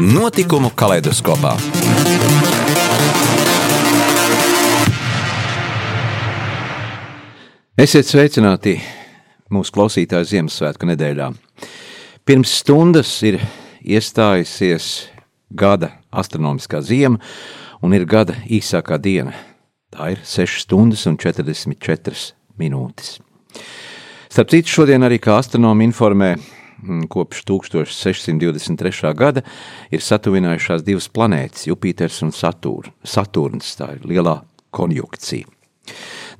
Notikumu kaleidoskopā. Esiet sveicināti mūsu klausītāju Ziemassvētku nedēļā. Pirms stundas ir iestājusies gada astronomiskā ziema un ir gada īsākā diena. Tā ir 6 stundas un 44 minūtes. Starp citu, šodien arī kā astronomi informē, kopš 1623. gada ir satuvinājušās divas planētas, Jupiters un Satur, Saturns. Tā ir lielā konjunkcija.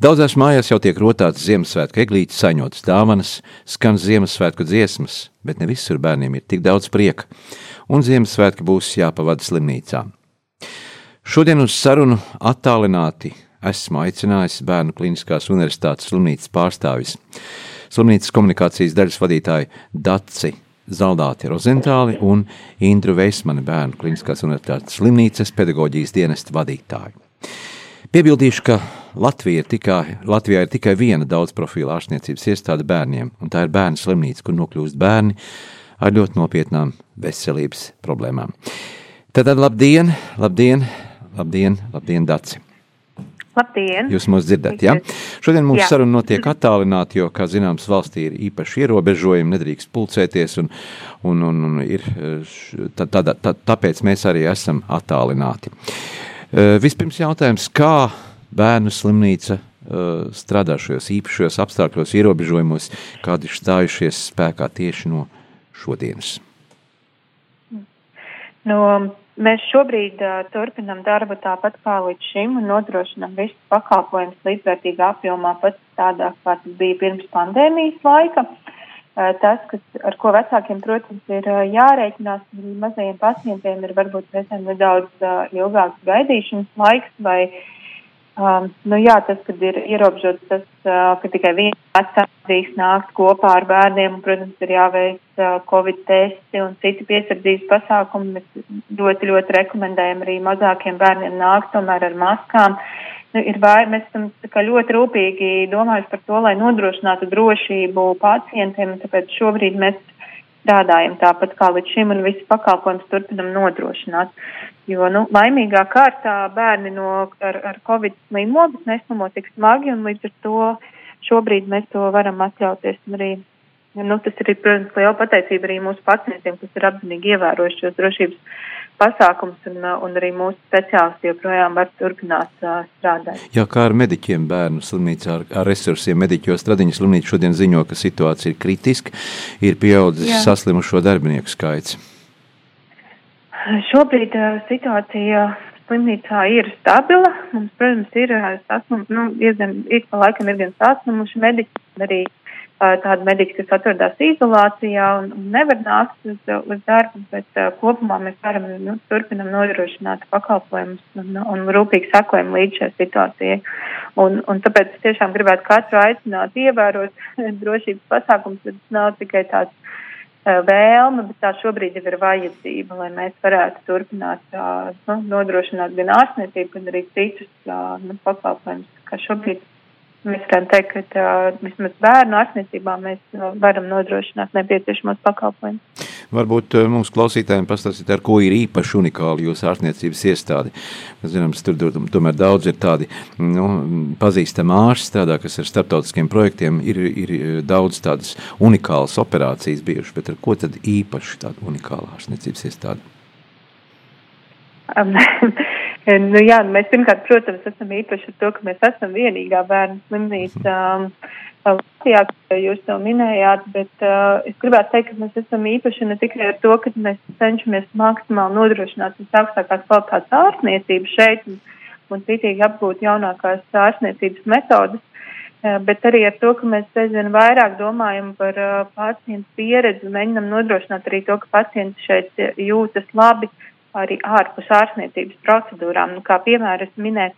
Daudzās mājās jau tiek rotāts Ziemassvētku eglītes, saņotas dāvanas, skan Ziemassvētku dziesmas, bet ne visur bērniem ir tik daudz prieka, un Ziemassvētki būs jāpavada slimnīcā. Šodien uz sarunu attālināti esmu aicinājis Bērnu Kliniskās Universitātes slimnīcas pārstāvis slimnīcas komunikācijas daļas vadītāji Daci Zaldāti Rozentāli un Indru Veismani Bērnu Kliniskās Universitātes slimnīcas pedagoģijas dienesta vadītāju. Piebildīšu, ka Latvija ir tikai, Latvijā ir tikai viena daudzprofila ārstniecības iestāde bērniem, un tā ir bērnu slimnīca, kur nokļūst bērni ar ļoti nopietnām veselības problēmām. Tad labdien, labdien, labdien, labdien, Daci! Labdien! Jūs mūs dzirdat, jā? Ja? Šodien mūsu saruna notiek attālināti, jo, kā zināms, valstī ir īpaši ierobežojumi, nedrīkst pulcēties, un, un, un, un ir, tā, tā, tā, tāpēc mēs arī esam attālināti. Vispirms jautājums, kā bērnu slimnīca strādā šajos īpašajos apstākļos, ierobežojumos, kādi ir stājušies spēkā tieši no šodienas? No Mēs šobrīd uh, turpinam darbu tāpat kā līdz šim un nodrošinam visus pakalpojumus līdzvērtīgā apjomā, pat tādā, kā tas bija pirms pandēmijas laika. Uh, tas, kas, ar ko vecākiem, protams, ir uh, jārēķinās, mazajiem pacientiem ir varbūt reizēm nedaudz uh, ilgāks gaidīšanas laiks vai uh, Um, nu jā, tas, kad ir ierobežots tas, uh, ka tikai viens vecāks drīkst nākt kopā ar bērniem, un, protams, ir jāveic uh, covid testi un citi piesardzības pasākumi. Mēs ļoti, ļoti rekomendējam arī mazākiem bērniem nākt tomēr ar maskām. Nu, ir vai, mēs esam ļoti rūpīgi domājuši par to, lai nodrošinātu drošību pacientiem, tāpēc šobrīd mēs strādājam tāpat kā līdz šim un visu pakalpojumus turpinam nodrošināt. Jo, nu, laimīgā kārtā bērni no, ar, ar covid slimo, bet neslimo tik smagi, un līdz ar to šobrīd mēs to varam atļauties. Un arī, nu, tas ir, protams, liela pateicība arī mūsu pacientiem, kas ir apzinīgi ievērojuši šos drošības pasākums, un, un arī mūsu speciālisti joprojām var turpināt uh, strādāt. Jā, kā ar mediķiem bērnu slimnīcā, ar, ar resursiem mediķos Stradiņas slimnīca šodien ziņo, ka situācija ir kritiska, ir pieaudzis Jā. saslimušo darbinieku skaits. Šobrīd uh, situācija slimnīcā ir stabila. Mums, protams, ir sasnum, nu, diezgan, ik pa laikam ir gan saslimuši mediķi, arī uh, tādi mediķi, kas atrodas izolācijā un, un nevar nākt uz, uz darbu, bet uh, kopumā mēs varam, nu, turpinam nodrošināt pakalpojumus un, un rūpīgi sakojam līdz šai situācijai. Un, un tāpēc es tiešām gribētu katru aicināt ievērot drošības pasākums, bet tas nav tikai tāds vēlme, bet tā šobrīd jau ir vajadzība, lai mēs varētu turpināt nu, nodrošināt gan ārstniecību, gan arī citus nu, pakalpojumus, kā šobrīd mēs varam teikt, ka vismaz bērnu ārstniecībā mēs varam nodrošināt nepieciešamos pakalpojumus. Varbūt mūsu klausītājiem pastāstīt, ar ko ir īpaši unikāli jūsu ārstniecības iestādi. Mēs zinām, tur tomēr daudz ir tādi nu, pazīstami ārsti strādā, kas ar starptautiskiem projektiem ir, ir daudz tādas unikālas operācijas bijušas, bet ar ko tad īpaši tāda unikāla ārstniecības iestāde? Nu, jā, mēs pirmkārt, protams, esam īpaši ar to, ka mēs esam vienīgā bērnu slimnīca um, Latvijā, kā jūs to minējāt, bet uh, es gribētu teikt, ka mēs esam īpaši ne tikai ar to, ka mēs cenšamies maksimāli nodrošināt visaugstākās kvalitātes ārstniecību šeit un, un citīgi apgūt jaunākās ārstniecības metodas, uh, bet arī ar to, ka mēs aizvien vairāk domājam par uh, pacientu pieredzi un mēģinam nodrošināt arī to, ka pacienti šeit jūtas labi, arī ārpus ārstniecības procedūrām. Nu, kā piemēram, es minēju,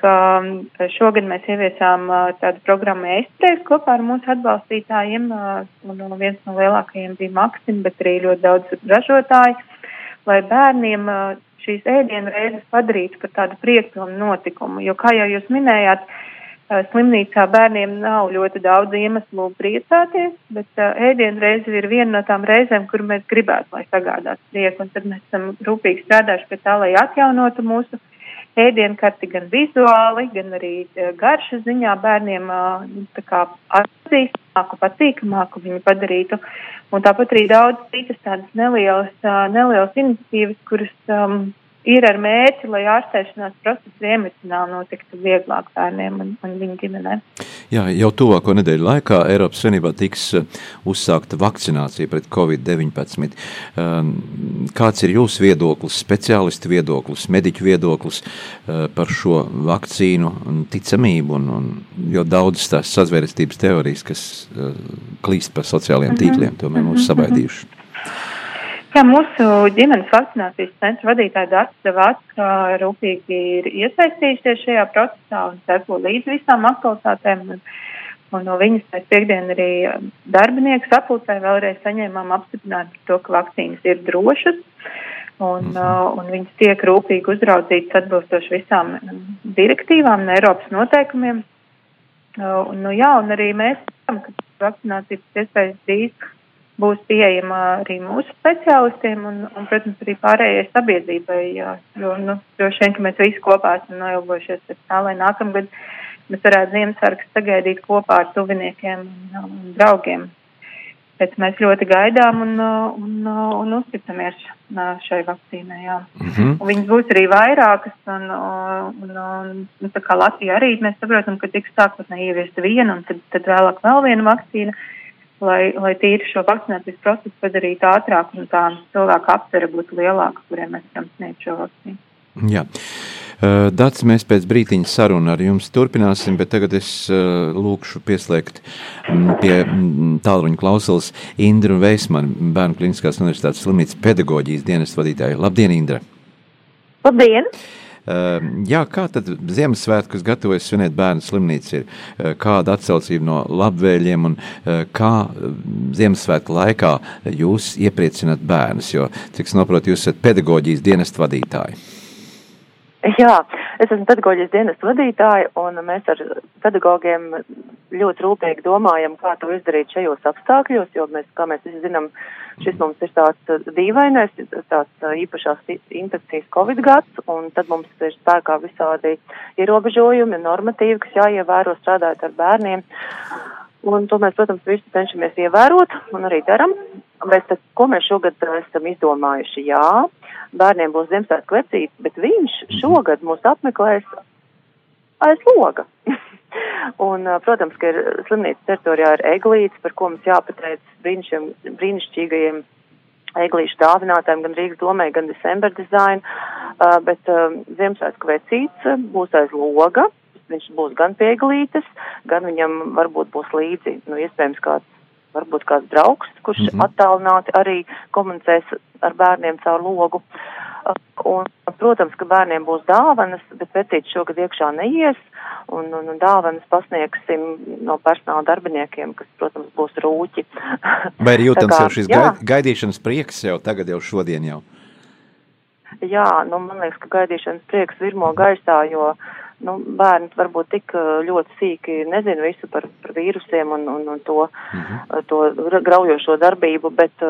ka šogad mēs ieviesām tādu programmu Estrēs kopā ar mūsu atbalstītājiem, un viens no lielākajiem bija Maksim, bet arī ļoti daudz ražotāji, lai bērniem šīs ēdienu reizes padarītu par tādu priekpilnu notikumu, jo, kā jau jūs minējāt, slimnīcā bērniem nav ļoti daudz iemeslu priecāties, bet ēdienu reize ir viena no tām reizēm, kur mēs gribētu, lai sagādātu prieku, un tad mēs esam rūpīgi strādājuši pie tā, lai atjaunotu mūsu ēdienkarti gan vizuāli, gan arī garšas ziņā bērniem tā kā atzīstamāku, patīkamāku viņu padarītu. Un tāpat arī daudz citas tādas nelielas, nelielas iniciatīvas, kuras um, ir ar mērķi, lai ārstēšanās process emocionāli notiktu vieglāk bērniem un, un viņu ģimenēm. Jā, jau tuvāko nedēļu laikā Eiropas Savienībā tiks uh, uzsākta vakcinācija pret Covid-19. Um, kāds ir jūsu viedoklis, speciālistu viedoklis, mediķu viedoklis uh, par šo vakcīnu un ticamību, un, un jo daudzas tās sazvērestības teorijas, kas uh, klīst pa sociālajiem mhm. tīkliem, tomēr mūs sabaidījuši? Jā, mūsu ģimenes vakcinācijas centra vadītāja Dārsa Vāca rūpīgi ir iesaistījušies šajā procesā un seko līdz visām aktualitātēm. Un, un no viņas pēc piekdien arī darbinieks sapulcē vēlreiz saņēmām apstiprinājumu par to, ka vakcīnas ir drošas. Un, mhm. uh, un viņas tiek rūpīgi uzraudzītas atbilstoši visām direktīvām un Eiropas noteikumiem. Uh, un, nu, jā, un arī mēs ceram, ka vakcinācija pēc iespējas drīz būs pieejama arī mūsu speciālistiem un, un protams, arī pārējai sabiedrībai, jā, jo, nu, droši vien, ka mēs visi kopā esam noilgojušies pēc tā, lai nākamgad mēs varētu Ziemassvētkus sagaidīt kopā ar tuviniekiem un, un draugiem. Pēc mēs ļoti gaidām un, un, un uzticamies šai vakcīnai, jā. Mm -hmm. Un viņas būs arī vairākas un, un, un, un tā kā Latvija arī, mēs saprotam, ka tiks sākotnēji ieviest viena un tad, tad vēlāk vēl viena vakcīna. Uh, lai, lai tīri šo vakcinācijas procesu padarītu ātrāk un tā cilvēku aptvere būtu lielāka, kuriem mēs varam sniegt šo vakcīnu. Jā. Dats, mēs pēc brītiņa sarunu ar jums turpināsim, bet tagad es lūkšu pieslēgt pie tālruņa klausulas Indru Veismanu, Bērnu kliniskās universitātes slimnīcas pedagoģijas dienas vadītāju. Labdien, Indra! Labdien! Ehm, jā, kā tad Ziemassvētkus gatavojas svinēt bērnu slimnīca? Ir eh, kāda atsaucība no labvēļiem un eh, kā eh, Ziemassvētku laikā jūs iepriecināt bērnus? Jo, cik es saprotu, jūs esat pedagoģijas dienestu vadītāji. Jā, es esmu pedagoģijas dienestu vadītāja, un mēs ar pedagogiem ļoti rūpīgi domājam, kā to izdarīt šajos apstākļos, jo mēs, kā mēs visi zinām, šis mums ir tāds dīvainais, tāds īpašās infekcijas Covid gads, un tad mums ir spēkā visādi ierobežojumi, normatīvi, kas jāievēro strādājot ar bērniem. Un to mēs, protams, visi cenšamies ievērot un arī daram. Bet ko mēs šogad esam izdomājuši? Jā, bērniem būs Ziemassvētku vecīte, bet viņš šogad mūs apmeklēs aiz loga. un, protams, ka ir slimnīcas teritorijā ir eglītes, par ko mums jāpateic brīnišķīgajiem eglīšu dāvinātājiem, gan Rīgas domē, gan December design, uh, bet uh, Ziemassvētku vecīte būs aiz loga, viņš būs gan pie eglītes, gan viņam varbūt būs līdzi, nu, iespējams, kāds, varbūt kāds draugs, kurš mm -hmm. attālināti arī komunicēs ar bērniem caur logu. Un, protams, ka bērniem būs dāvanas, bet vecītis šogad iekšā neies, un, un, un dāvanas pasniegsim no personāla darbiniekiem, kas, protams, būs rūķi. Vai ir jūtams jau šis jā. gaidīšanas prieks jau tagad, jau šodien jau? Jā, nu, man liekas, ka gaidīšanas prieks virmo gaisā, jo uh, nu, bērni varbūt tik ļoti sīki nezina visu par, par vīrusiem un, un, un to, -hmm. to graujošo darbību, bet,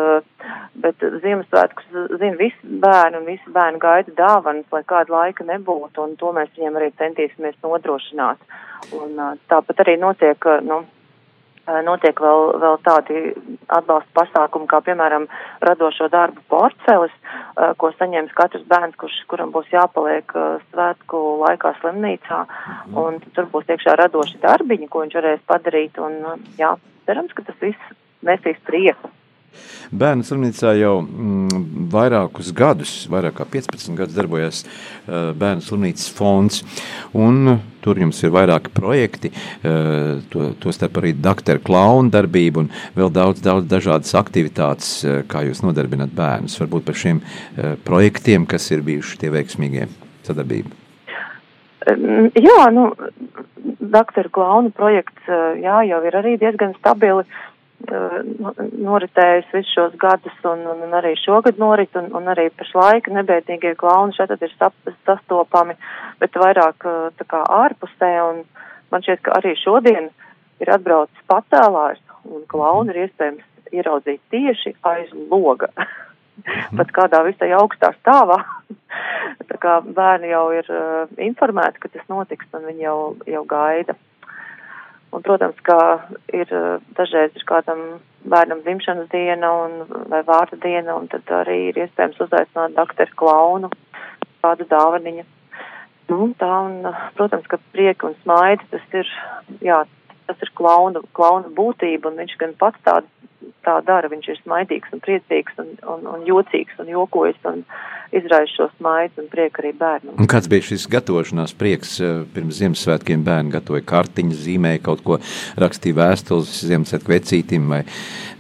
bet Ziemassvētkus zina visi bērni un visi bērni gaida dāvanas, lai kāda laika nebūtu, un to mēs viņiem arī centīsimies nodrošināt. Un tāpat arī notiek, nu, notiek vēl, vēl tādi atbalsta pasākumi, kā piemēram radošo darbu porceles, ko saņems katrs bērns, kurš, kuram būs jāpaliek svētku laikā slimnīcā, mhm. un tur būs iekšā radoši darbiņi, ko viņš varēs padarīt, un jā, cerams, ka tas viss nesīs prieku. Bērnu slimnīcā jau mm, vairākus gadus, vairāk kā 15 gadus darbojas uh, Bērnu slimnīcas fonds. Un, Tur jums ir vairāki projekti, uh, to, to starp arī doktora klauna darbību un vēl daudz, daudz dažādas aktivitātes, uh, kā jūs nodarbināt bērnus. Varbūt par šiem projektiem, kas ir bijuši tie veiksmīgie sadarbība. Jā, nu, doktora klauna projekts jā, jau ir arī diezgan stabili noritējis visus šos gadus un, un, un arī šogad norit un, un arī pašlaik nebēdīgie klauni šeit ir sap, sastopami, bet vairāk tā kā ārpusē un man šķiet, ka arī šodien ir atbraucis pacēlājs un klauni ir iespējams ieraudzīt tieši aiz loga. Pat kādā visai augstā stāvā. tā kā bērni jau ir uh, informēti, ka tas notiks un viņi jau, jau gaida. Un, protams, ka ir dažreiz ir kādam bērnam dzimšanas diena un, vai vārda diena, un tad arī ir iespējams uzaicināt doktoru klaunu, kādu dāvaniņu. Nu, tā, un, protams, ka prieka un smaidi tas ir, jā, tas ir klauna, klauna būtība, un viņš gan pats tā, tā dara, viņš ir smaidīgs un priecīgs un, un, un jocīgs un jokojas un izraisa šo smaidu un prieku arī bērnam. Un kāds bija šis gatavošanās prieks eh, pirms Ziemassvētkiem bērni gatavoja kartiņas, zīmēja kaut ko, rakstīja vēstules Ziemassvētku vecītim vai,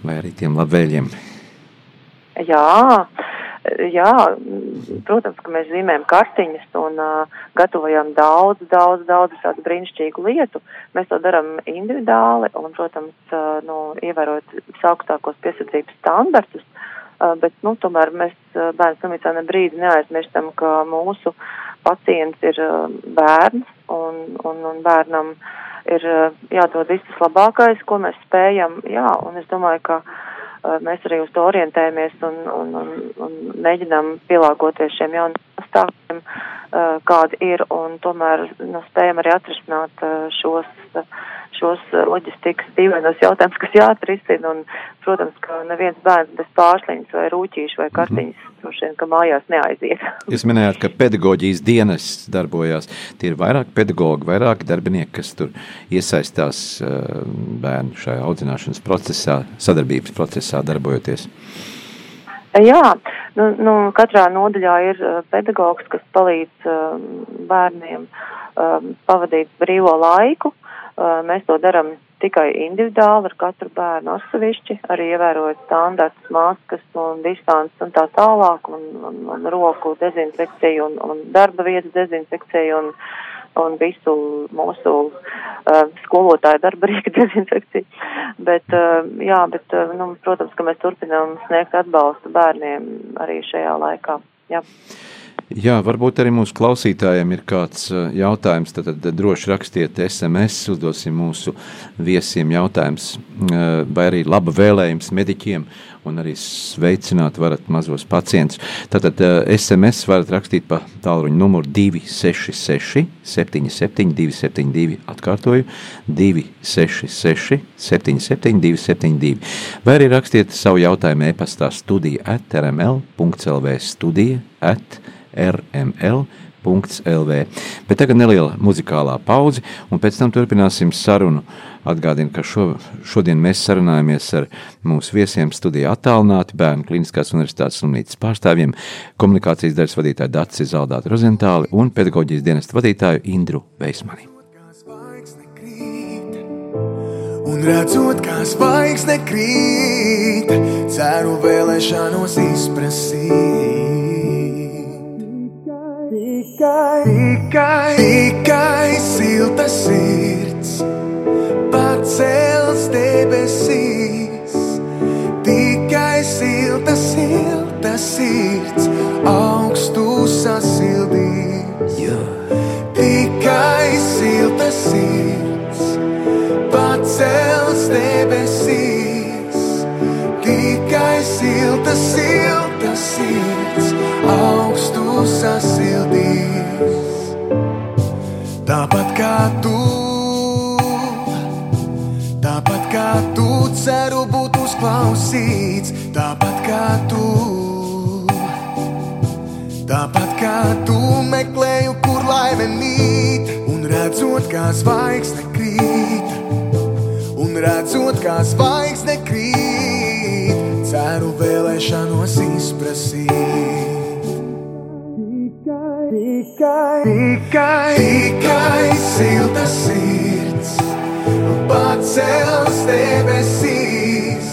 vai arī tiem labvēļiem? Jā, jā, protams, ka mēs zīmējam kartiņas un uh, gatavojam daudz, daudz, daudz tādu brīnišķīgu lietu. Mēs to darām individuāli un, protams, uh, nu, ievērot visaugstākos piesardzības standartus, uh, bet, nu, tomēr mēs uh, bērnu slimnīcā ne brīdi neaizmirstam, ka mūsu pacients ir uh, bērns un, un, un bērnam ir uh, jādod viss labākais, ko mēs spējam. Jā, un es domāju, ka mēs arī uz to orientējamies un, un, un, un mēģinām pielāgoties šiem jauniem apstākļiem, kādi ir, un tomēr nu, spējam arī atrisināt šos, šos loģistikas dīvainos jautājumus, kas jāatrisina, un, protams, ka neviens bērns bez pārsliņas vai rūķīšu vai kartiņas, droši vien, ka mājās neaiziet. Jūs minējāt, ka pedagoģijas dienas darbojās. Tie ir vairāk pedagogi, vairāk darbinieki, kas tur iesaistās bērnu šajā audzināšanas procesā, sadarbības procesā darbojoties. Jā, nu, nu, katrā nodaļā ir pedagogs, kas palīdz uh, bērniem uh, pavadīt brīvo laiku. Mēs to darām tikai individuāli ar katru bērnu atsevišķi, arī ievērojot standartus, maskas un distances un tā tālāk, un, un, un roku dezinfekciju un, un darba vietas dezinfekciju un, un visu mūsu uh, skolotāju darba rīka dezinfekciju. Bet, uh, jā, bet, uh, nu, protams, ka mēs turpinām sniegt atbalstu bērniem arī šajā laikā. Jā. Jā, varbūt arī mūsu klausītājiem ir kāds jautājums. Tad, tad droši rakstiet SMS, uzdosim mūsu viesiem jautājums, vai arī laba vēlējums mediķiem un arī sveicināt varat mazos pacientus. Tātad SMS varat rakstīt pa tālruņa numuru 266 77 272 atkārtoju 266 77 272 vai arī rakstiet savu jautājumu e-pastā studija at rml.lv studija at rml.lv LV. Bet tagad neliela muzikālā pauze, un pēc tam turpināsim sarunu. Atgādinu, ka šo, šodien mēs sarunājamies ar mūsu viesiem studijā attālināti Bērnu Kliniskās universitātes slimnīcas pārstāvjiem, komunikācijas daļas vadītāju Dāci Zaldātu Rozentāli un pedagoģijas dienestu vadītāju Indru Veismani. Un redzot, kā zvaigzne krīt, ceru vēlēšanos izprasīt tikai, tikai, tikai silta sirds pacels debesīs. Tikai silta, silta sirds augstu sasildīs. Yeah. Tikai silta sirds pacels debesīs. Tikai silta, silta sirds augstu sasildīs. Tāpat kā tu, tāpat kā tu ceru būt uzklausīts, tāpat kā tu, tāpat kā tu meklēju, kur laime mīt, un redzot, kā zvaigzne krīt, un redzot, kā zvaigzne krīt, ceru. vēlēšanos izprasīt. Tikai, tikai, tikai silta sirds pacels debesīs.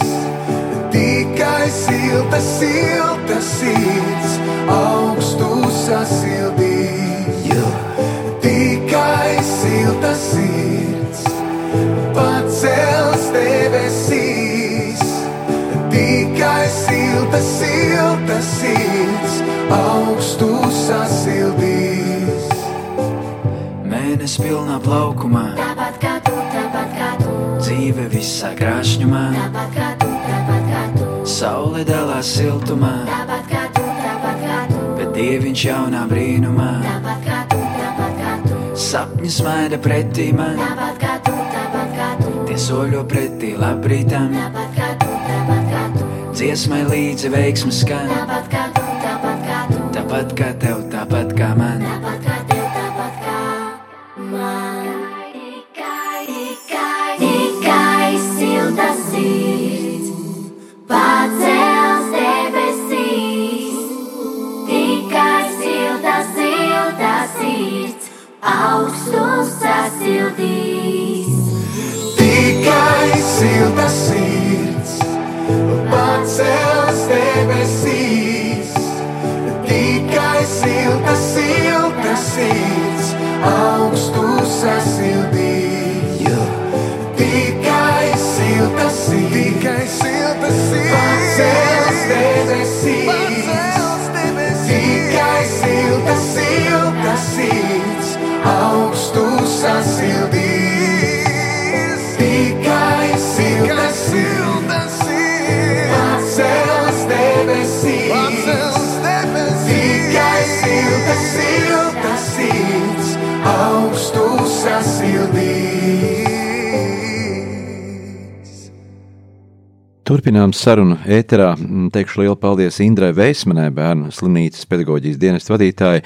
Tikai silta, silta sirds augstu sasildīs. Yeah. Tikai silta sirds pacels debesīs. Tikai silta, silta sirds augstu sasildīs. Mēnesis pilnā plaukumā, Tāpat kā tu, tāpat kā tu, dzīve visā krāšņumā, tāpat kā tu, tāpat kā tu, saule dalās siltumā, tāpat kā tu, tāpat kā tu, bet dieviņš jaunā brīnumā, tāpat kā tu, tāpat kā tu, sapņu smaida pretī man, tāpat kā tu, tāpat kā tu, tie soļo pretī labrītam, tāpat kā tu, tāpat kā tu, dziesmai līdzi veiksmas skan, tāpat kā tu, tāpat kā tu, tāpat kā tev, tāpat kā man. tāpat Turpinām sarunu ēterā. Mm, Teikšu lielu paldies Indrai Veismanai, bērnu slimnīcas pedagoģijas dienestu vadītājai,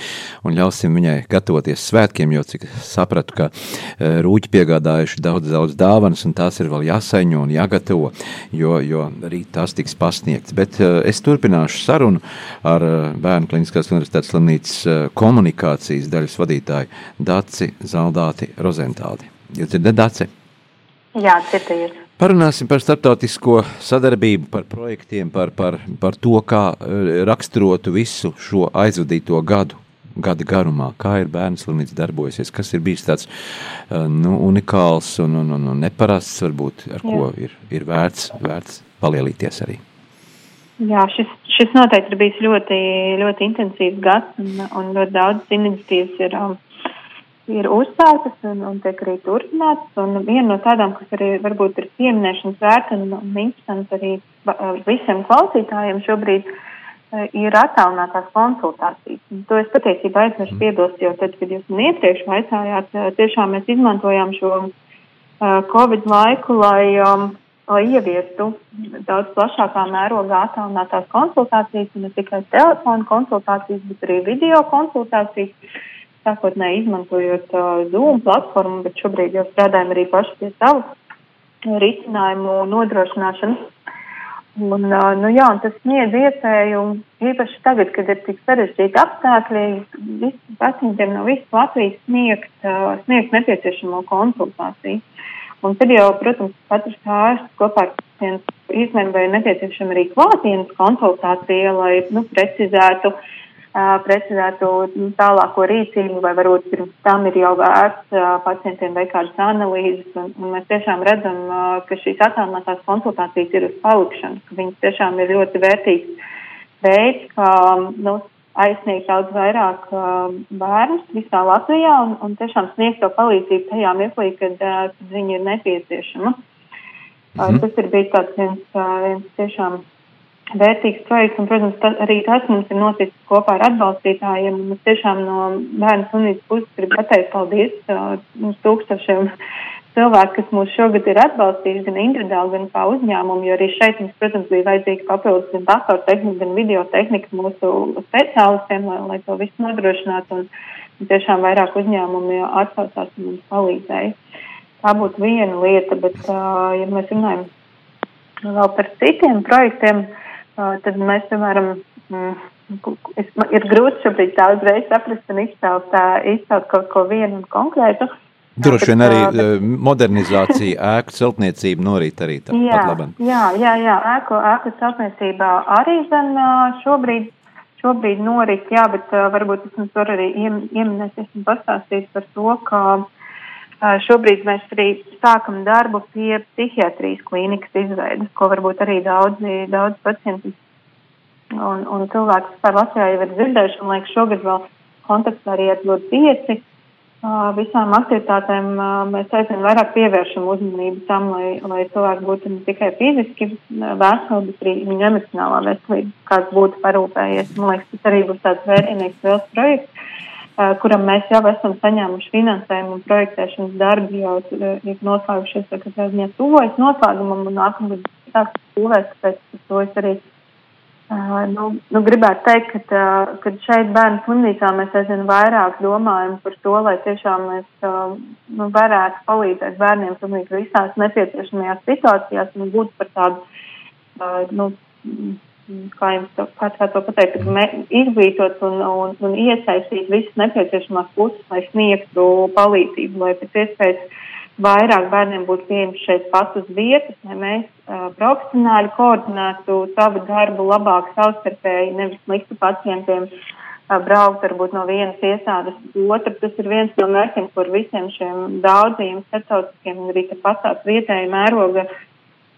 un ļausim viņai gatavoties svētkiem, jo, cik sapratu, ka e, rūķi piegādājuši daudz, daudz dāvanas, un tās ir vēl jāsaņo un jāgatavo, jo, jo rīt tās tiks pasniegts. Bet e, es turpināšu sarunu ar e, Bērnu kliniskās universitātes slimnīcas komunikācijas daļas vadītāju Daci Zaldāti Rozentāli. Jūs dzirdat, Daci? Jā, dzirdējjūs. Parunāsim par starptautisko sadarbību, par projektiem, par, par, par to, kā eh, raksturotu visu šo aizvadīto gadu, gada garumā, kā ir bērnu slimnīca darbojusies, kas ir bijis tāds eh, nu, unikāls un, un, un, un neparasts, varbūt, ar ko ir, ir vērts, vērts palielīties arī. Jā, šis, šis noteikti ir bijis ļoti, ļoti intensīvs gads, un, un ļoti daudz iniciatīvas ir, um, ir uzsāktas un, un tiek arī turpinātas. Un viena no tādām, kas arī varbūt ir pieminēšanas vērta un, un interesants arī uh, visiem klausītājiem šobrīd, uh, ir attālinātās konsultācijas. Un to es patiesībā aizmirsu piebilst, jo tad, kad jūs man iepriekš vaicājāt, uh, tiešām mēs izmantojām šo uh, Covid laiku, lai, um, lai ieviestu daudz plašākā mērogā attālinātās konsultācijas, ne tikai telefona konsultācijas, bet arī video konsultācijas. Sākotnēji izmantojot uh, Zoom platformu, bet šobrīd jau strādājam arī paši pie savu risinājumu nodrošināšanas. Un, uh, nu, jā, un tas sniedz iespēju, īpaši tagad, kad ir tik sarežģīti apstākļi, visiem pacientiem no visas Latvijas sniegt, uh, sniegt nepieciešamo konsultāciju. Un tad jau, protams, katrs ārsts kopā ar pacientu izlēma, vai nepieciešama arī klātienes konsultācija, lai nu, precizētu, uh, precizētu tālāko rīcību, vai varbūt pirms tam ir jau vērts pacientiem veikt kādas analīzes. Un, un mēs tiešām redzam, ka šīs attālinātās konsultācijas ir uz palikšanu, ka viņas tiešām ir ļoti vērtīgs veids, kā nu, aizsniegt daudz vairāk bērnus visā Latvijā un, un tiešām sniegt to palīdzību tajā mirklī, kad, kad viņi ir nepieciešama. Mhm. tas ir bijis tāds viens, viens tiešām vērtīgs projekts, un, protams, ta, arī tas mums ir noticis kopā ar atbalstītājiem, es tiešām no bērnu slimnīcas puses gribu pateikt paldies uh, mums tūkstošiem cilvēku, kas mūs šogad ir atbalstījuši gan individuāli, gan kā uzņēmumu, jo arī šeit mums, protams, bija vajadzīga papildus gan datoru tehnika, gan video tehnika mūsu speciālistiem, lai, lai to visu nodrošinātu, un tiešām vairāk uzņēmumi atsaucās un mums palīdzēja. Tā būtu viena lieta, bet, uh, ja mēs runājam vēl par citiem projektiem, uh, tad mēs, piemēram, mm, es, ir grūti šobrīd tā uzreiz saprast un izcelt, tā, izcelt kaut ko vienu konkrētu. Droši vien arī uh, eh, modernizācija, ēku celtniecība norit arī tā, Jā, jā, jā, jā, ēku, ēku celtniecībā arī zin, šobrīd, šobrīd norit, jā, bet varbūt es jums varu arī iem, ieminēties un pastāstīt par to, ka ā, šobrīd mēs arī sākam darbu pie psihiatrijas klīnikas izveidas, ko varbūt arī daudzi, daudz pacienti un, un cilvēki vispār Latvijā jau ir dzirdējuši, un liekas šogad vēl kontaktā arī ar ļoti pieci. Visām aktivitātēm mēs aizvien vairāk pievēršam uzmanību tam, lai, lai cilvēki būtu ne tikai fiziski veseli, bet arī viņu emocionālā veselība, kāds būtu parūpējies. Man liekas, tas arī būs tāds vērtīgs liels projekts, kuram mēs jau esam saņēmuši finansējumu un projektēšanas darbi jau ā, ir noslēgušies, tā kā ziņā tuvojas noslēgumam un nākamgad sāks būvēs, tāpēc to es arī Uh, nu, nu, gribētu teikt, ka, tā, ka šeit bērnu slimnīcā mēs aizvien vairāk domājam par to, lai tiešām mēs nu, varētu palīdzēt bērniem pilnīgi visās nepieciešamajās situācijās un būt par tādu, nu, kā jums to, kā, kā to pateikt, izglītot un, un, un iesaistīt visas nepieciešamās puses, lai sniegtu palīdzību, lai pēc iespējas vairāk bērniem būtu pieejams šeit pat uz vietas, lai mēs uh, profesionāli koordinētu savu darbu labāk savstarpēji, nevis liktu pacientiem uh, braukt varbūt no vienas iestādes uz otru. Tas ir viens no mērķiem, kur visiem šiem daudziem starptautiskiem un arī tāpat vietēji mēroga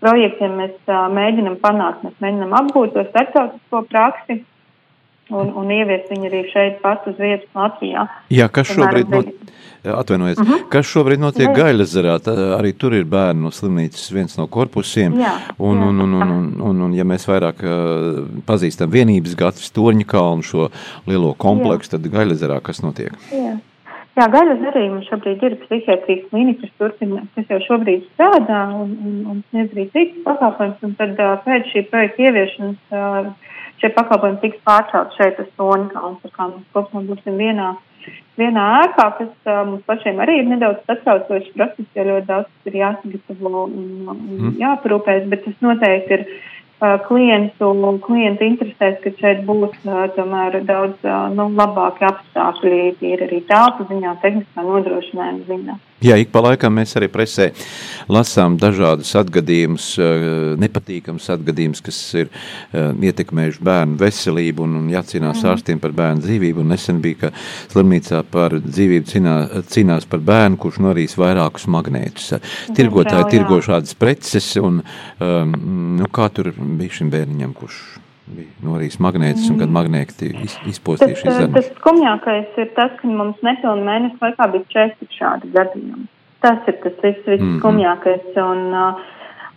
projektiem mēs uh, mēģinam panākt. Mēs mēģinam apgūt to starptautisko praksi un, un ieviest viņu arī šeit pat uz vietas Latvijā. Jā, kas šobrīd, not... atvainojiet, uh -huh. kas šobrīd notiek Jā. Gaļazarā, arī tur ir bērnu slimnīcas viens no korpusiem, Jā, un, jā. un, un, un, un, un, un ja mēs vairāk uh, pazīstam vienības gatavs Torņa kalnu šo lielo kompleksu, tad Gaļazarā kas notiek? Jā. Jā, gaļas arī mums šobrīd ir psihiatrijas klīnika, kas turpina, kas jau šobrīd strādā un, un, un sniedz arī citas pakalpojumus, un tad pēc šī projekta ieviešanas šie pakalpojumi tiks pārcelt šeit uz Tonkalnu, tā kā mēs kopumā būsim vienā, vienā ēkā, kas mums pašiem arī ir nedaudz satraucošs process, jo ļoti daudz ir jāsagatavo un, un jāparūpēs, bet tas noteikti ir klientu, klientu interesēs, ka šeit būs uh, tomēr daudz uh, nu, labāki apstākļi, tīri arī telpu ziņā, tehniskā nodrošinājuma ziņā. Jā, ik pa laikam mēs arī presē lasām dažādus atgadījumus, eh, nepatīkamus atgadījumus, kas ir eh, ietekmējuši bērnu veselību un, un jācīnās mm. ārstiem par bērnu dzīvību. Un nesen bija, ka slimnīcā par dzīvību cīnā, cīnās par bērnu, kurš norīs vairākus magnētus. Tirgotāji jā. tirgo šādas preces un um, nu, kā tur bija šim bērniņam, kurš bija norījis magnētus un kad magnēti iz, Tas, izpostīja šīs zarnas. tas skumjākais ir tas, ka mums nepilnu mēnesi laikā bija četri šādi gadījumi. Tas ir tas viss, viss Mhm. skumjākais. Un, uh,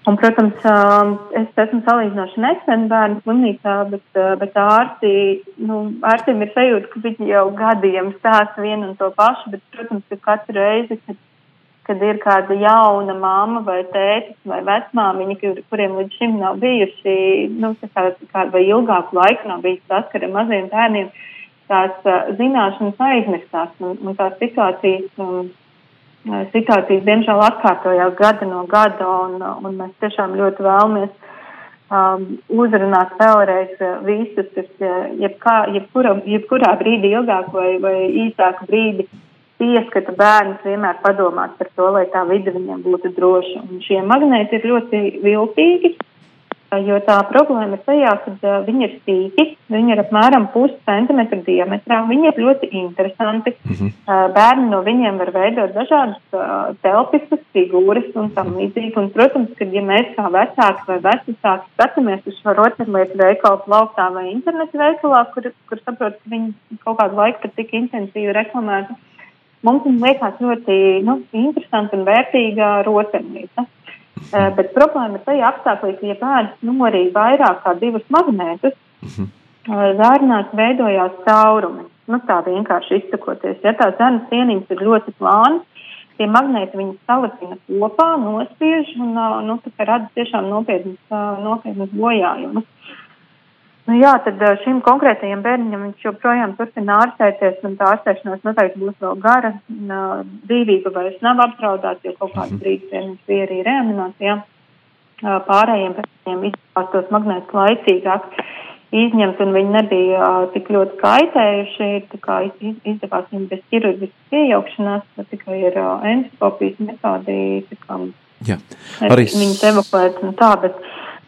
un, protams, uh, es esmu salīdzinoši nesen bērnu slimnīcā, bet, uh, bet ārsti, nu, ārstiem ir sajūta, ka viņi jau gadiem stāsta vienu un to pašu, bet, protams, ka katru reizi, kad, kad ir kāda jauna mamma vai tētis vai vecmāmiņa, kur- kuriem līdz šim nav bijuši, nu, kā, kā, vai ilgāku laiku nav bijis saskara ar maziem bērniem, tās uh, zināšanas aizmirstās. Un, un tās situācijas, um, situācijas diemžēl atkārtojās gada no gada un, un mēs tiešām ļoti vēlamies um, uzrunāt vēlreiz visus, kas jebkā, jebkura, jebkurā brīdī ilgāk vai, vai īsāku brīdi pieskata bērnus vienmēr padomāt par to, lai tā vide viņiem būtu droša. Un šie magnēti ir ļoti viltīgi, jo tā problēma ir tajā, ka viņi ir sīki, viņi ir apmēram pusi centimetru diametrā, viņi ir ļoti interesanti. Uh, bērni no viņiem var veidot dažādas telpiskas figūras un tam līdzīgi. Un, protams, ka ja mēs kā vecāki vai vecāki skatāmies uz šo rotaļlietu veikalu plauktā vai internetu veikalā, kur, kur saprot, ka viņi kaut kādu laiku pat tik intensīvi reklamēta, mums liekas ļoti nu, interesanta un vērtīga rotaļlieta. Uh, bet problēma ir tajā apstākļā, ka, ja bērns norīja vairāk kā divus magnētus, uh, zārnās veidojās caurumi. Nu, tā vienkārši izsakoties. Ja tās zarnas sieniņas ir ļoti plānas, tie magnēti viņas salapina kopā, nospiež un uh, nu, rada tiešām nopietnas, uh, nopietnas bojājumus. Nu, jā, tad uh, šim konkrētajam bērniņam viņš joprojām turpina ārstēties, un tā ārstēšanās noteikti būs vēl gara. Dzīvība vairs nav apdraudēta, jo kaut kādu brīdi pie mums bija arī reanimācijā. uh, pārējiem bērniem izdevās tos magnētus laicīgāk izņemt, un viņi nebija tik ļoti kaitējuši. Tā kā iz, izdevās viņiem bez ķirurģiskas iejaukšanās, tikai ar uh, endoskopijas metodi, Jā, arī viņas evakuēt un tā, bet,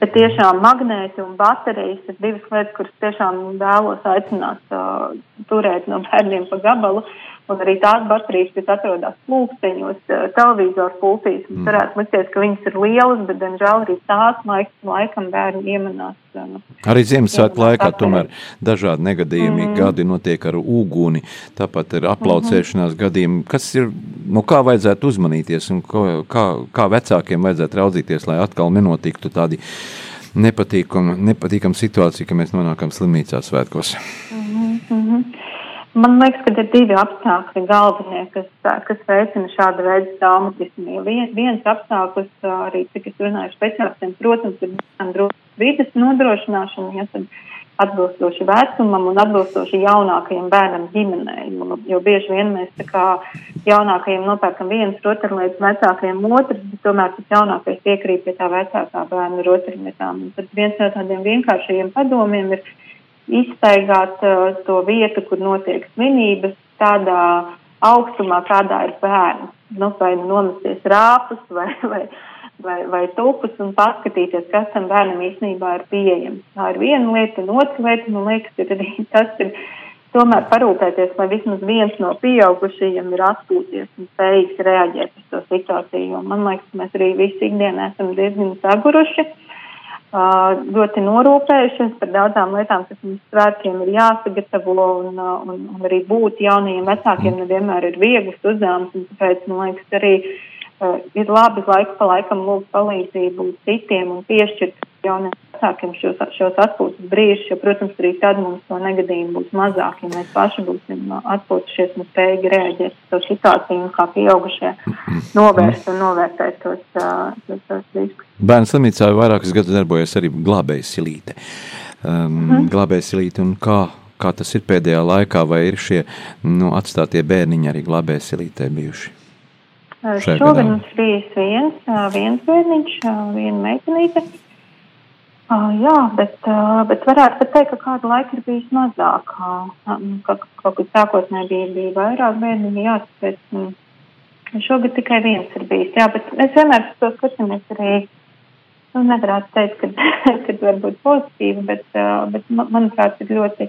bet tiešām magnēti un baterijas ir divas lietas, kuras tiešām vēlos aicināt uh, turēt no bērniem pa gabalu. Un arī tās baterijas, kas atrodas plūksteņos, uh, televizoru pultīs, mums varētu likties, ka viņas ir lielas, bet, diemžēl, arī tās laik, laikam bērni iemanās. Uh, Arī Ziemassvētku laikā tā tomēr dažādi negadījumi mm. gadi notiek ar uguni, tāpat ir aplaucēšanās mm gadījumi. Kas ir, no kā vajadzētu uzmanīties un ko, kā, kā vecākiem vajadzētu raudzīties, lai atkal nenotiktu tādi nepatīkama, nepatīkama situācija, ka mēs nonākam slimnīcā svētkos? Mm -hmm. Man liekas, ka ir divi apstākļi galvenie, kas, kas veicina šādu veidu traumatismu. Vien, viens apstākļus, arī cik es runāju speciālistiem, protams, ir drošības vides nodrošināšana, ja tad atbilstoši vecumam un atbilstoši jaunākajam bērnam ģimenei. Jo bieži vien mēs tā kā jaunākajiem nopērkam vienas rotaļlietas, vecākajiem otras, bet tomēr tas jaunākais piekrīt pie tā vecākā bērna rotaļlietām. Tad viens no tādiem vienkāršajiem padomiem ir izstaigāt uh, to vietu, kur notiek svinības, tādā augstumā, kādā ir bērns. Nu, vai nomesties rāpus vai, vai, vai, vai tupus un paskatīties, kas tam bērnam īstenībā ir pieejams. Tā ir viena lieta, un otra lieta, man liekas, ir arī tas, ir tomēr parūpēties, lai vismaz viens no pieaugušajiem ir atpūties un spējīgs reaģēt uz to situāciju. Jo man liekas, mēs arī visi ikdienā esam diezgan saguruši. Ļoti norūpējušies par daudzām lietām, kas mums svētkiem ir jāsagatavo, un, un, un arī būt jaunajiem vecākiem nevienmēr ir viegls uzdevums, un tāpēc, man liekas, arī uh, ir labi laiku pa laikam lūgt palīdzību citiem un piešķirt jauniem vecākiem šos, šos atpūtas brīžus, jo, protams, arī tad mums to negadījumu būs mazāk, ja mēs paši būsim atpūtušies un spējīgi reaģēt uz to situāciju un kā pieaugušie novērst un novērtēt tos, tos, tos riskus. Bērnu slimnīcā vairākus gadus darbojas arī glābējas silīte. Um, mm. Glābējas silīte un kā, kā tas ir pēdējā laikā, vai ir šie nu, atstātie bērniņi arī glābējas silītē bijuši? Šogad mums bijis viens, viens bērniņš, viena meitenīte. Jā, bet, bet varētu pat teikt, ka kādu laiku ir bijis mazāk. Ka, kaut kad sākotnēji bija, bija vairāk bērniņu, jā, um, šogad tikai viens ir bijis. Jā, bet mēs vienmēr to skatāmies arī, nu, nevarētu teikt, ka, ka varbūt pozitīvi, bet, bet manuprāt, ir ļoti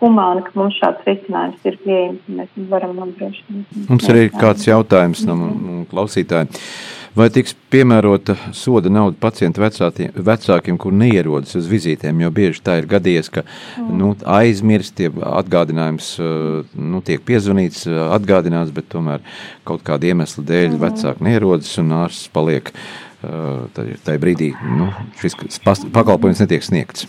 humāni, ka mums šāds risinājums ir pieejams un mēs varam nodrošināt. Mums ir kāds jautājums no, klausītājiem. Vai tiks piemērota soda nauda pacientu vecākiem, vecākiem, kur neierodas uz vizītēm? Jo bieži tā ir gadījies, ka mm. nu, aizmirst, atgādinājums nu, tiek piezvanīts, atgādināts, bet tomēr kaut kāda iemesla dēļ mm. vecāki neierodas un ārsts paliek. Tajā brīdī nu, šis pakalpojums netiek sniegts.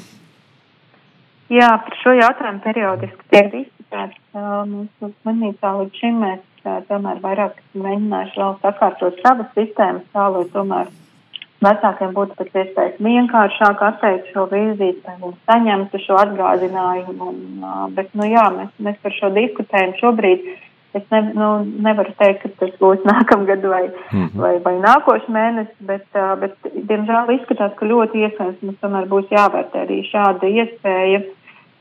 Jā, par šo jautājumu periodiski tiek diskutēts. Mūsu slimnīcā līdz šim mēs tomēr vairāk mēģinājuši vēl sakārtot savas sistēmas tā, lai tomēr vecākiem būtu pēc iespējas vienkāršāk atteikt šo vizīti, lai viņi saņemtu šo atgādinājumu. Un, bet, nu jā, mēs, mēs par šo diskutējam šobrīd. Es ne, nu, nevaru teikt, ka tas būs nākamgad vai, mm -hmm. vai, vai nākošais mēnesis, bet, bet, diemžēl, izskatās, ka ļoti iespējams mums tomēr būs jāvērtē arī šāda iespēja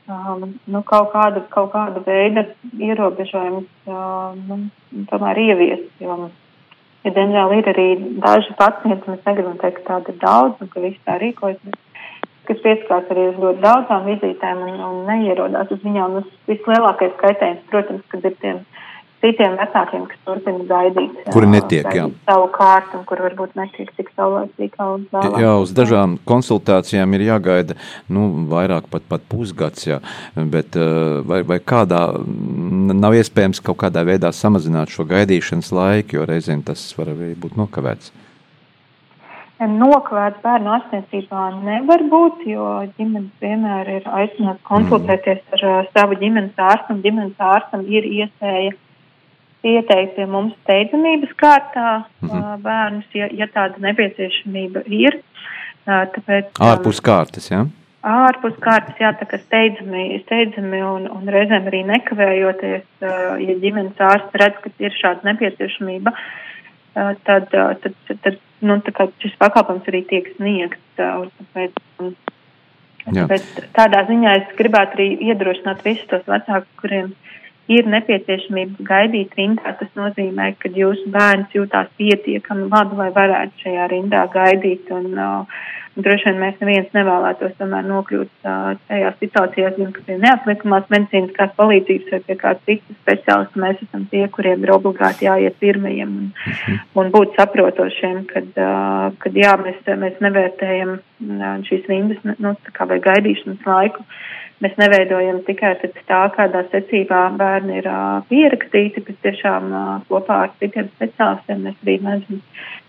um, nu, kaut, kāda, kaut kāda veida ierobežojums um, nu, tomēr ieviest. Jo, ja, diemžēl ir arī daži pacienti, mēs negribam teikt, ka tāda ir daudz un ka viss tā rīkojas, kas pieskārs arī uz ļoti daudzām vizītēm un, un neierodās uz viņām. Vislielākais kaitējums, protams, kad ir tiem citiem vecākiem, kas turpina gaidīt. Kuri netiek, jā. Savu kārtu, un kur varbūt netiek tik saulēcīgi uz vēlāk. Jā, uz dažām konsultācijām ir jāgaida, nu, vairāk pat, pat pusgads, jā. Bet vai, vai kādā, nav iespējams kaut kādā veidā samazināt šo gaidīšanas laiku, jo reizēm tas var arī būt nokavēts. Nokavēts bērnu ārstniecībā nevar būt, jo ģimenes vienmēr ir aicināts konsultēties ar uh, savu ģimenes ārstu, un ģimenes ārstam ir iespēja ieteikt pie mums steidzamības kārtā mm -hmm. bērnus, ja, ja tāda nepieciešamība ir. Tāpēc, ārpus kārtas, jā? Ja? Ārpus kārtas, jā, tā kā steidzami, steidzami un, un reizēm arī nekavējoties, ja ģimenes ārsts redz, ka ir šāda nepieciešamība, tad, tad, tad, nu, šis pakalpojums arī tiek sniegts. Tāpēc, tāpēc tādā ziņā es gribētu arī iedrošināt visus tos vecākus, kuriem ir nepieciešamība gaidīt rindā. Tas nozīmē, ka jūsu bērns jūtās pietiekami labi, lai varētu šajā rindā gaidīt. Un, uh, droši vien mēs neviens nevēlētos tomēr nokļūt uh, tajā situācijā, zin, ka pie neatliekamās medicīniskās palīdzības vai pie kāda cita speciālista mēs esam tie, kuriem ir obligāti jāiet pirmajiem un, un būt saprotošiem, kad, uh, kad jā, mēs, mēs nevērtējam uh, šīs rindas, nu, tā kā vai gaidīšanas laiku. Mēs neveidojam tikai pēc tā, kādā secībā bērni ir uh, pierakstīti, bet tiešām uh, kopā ar citiem speciālistiem mēs arī mēģinām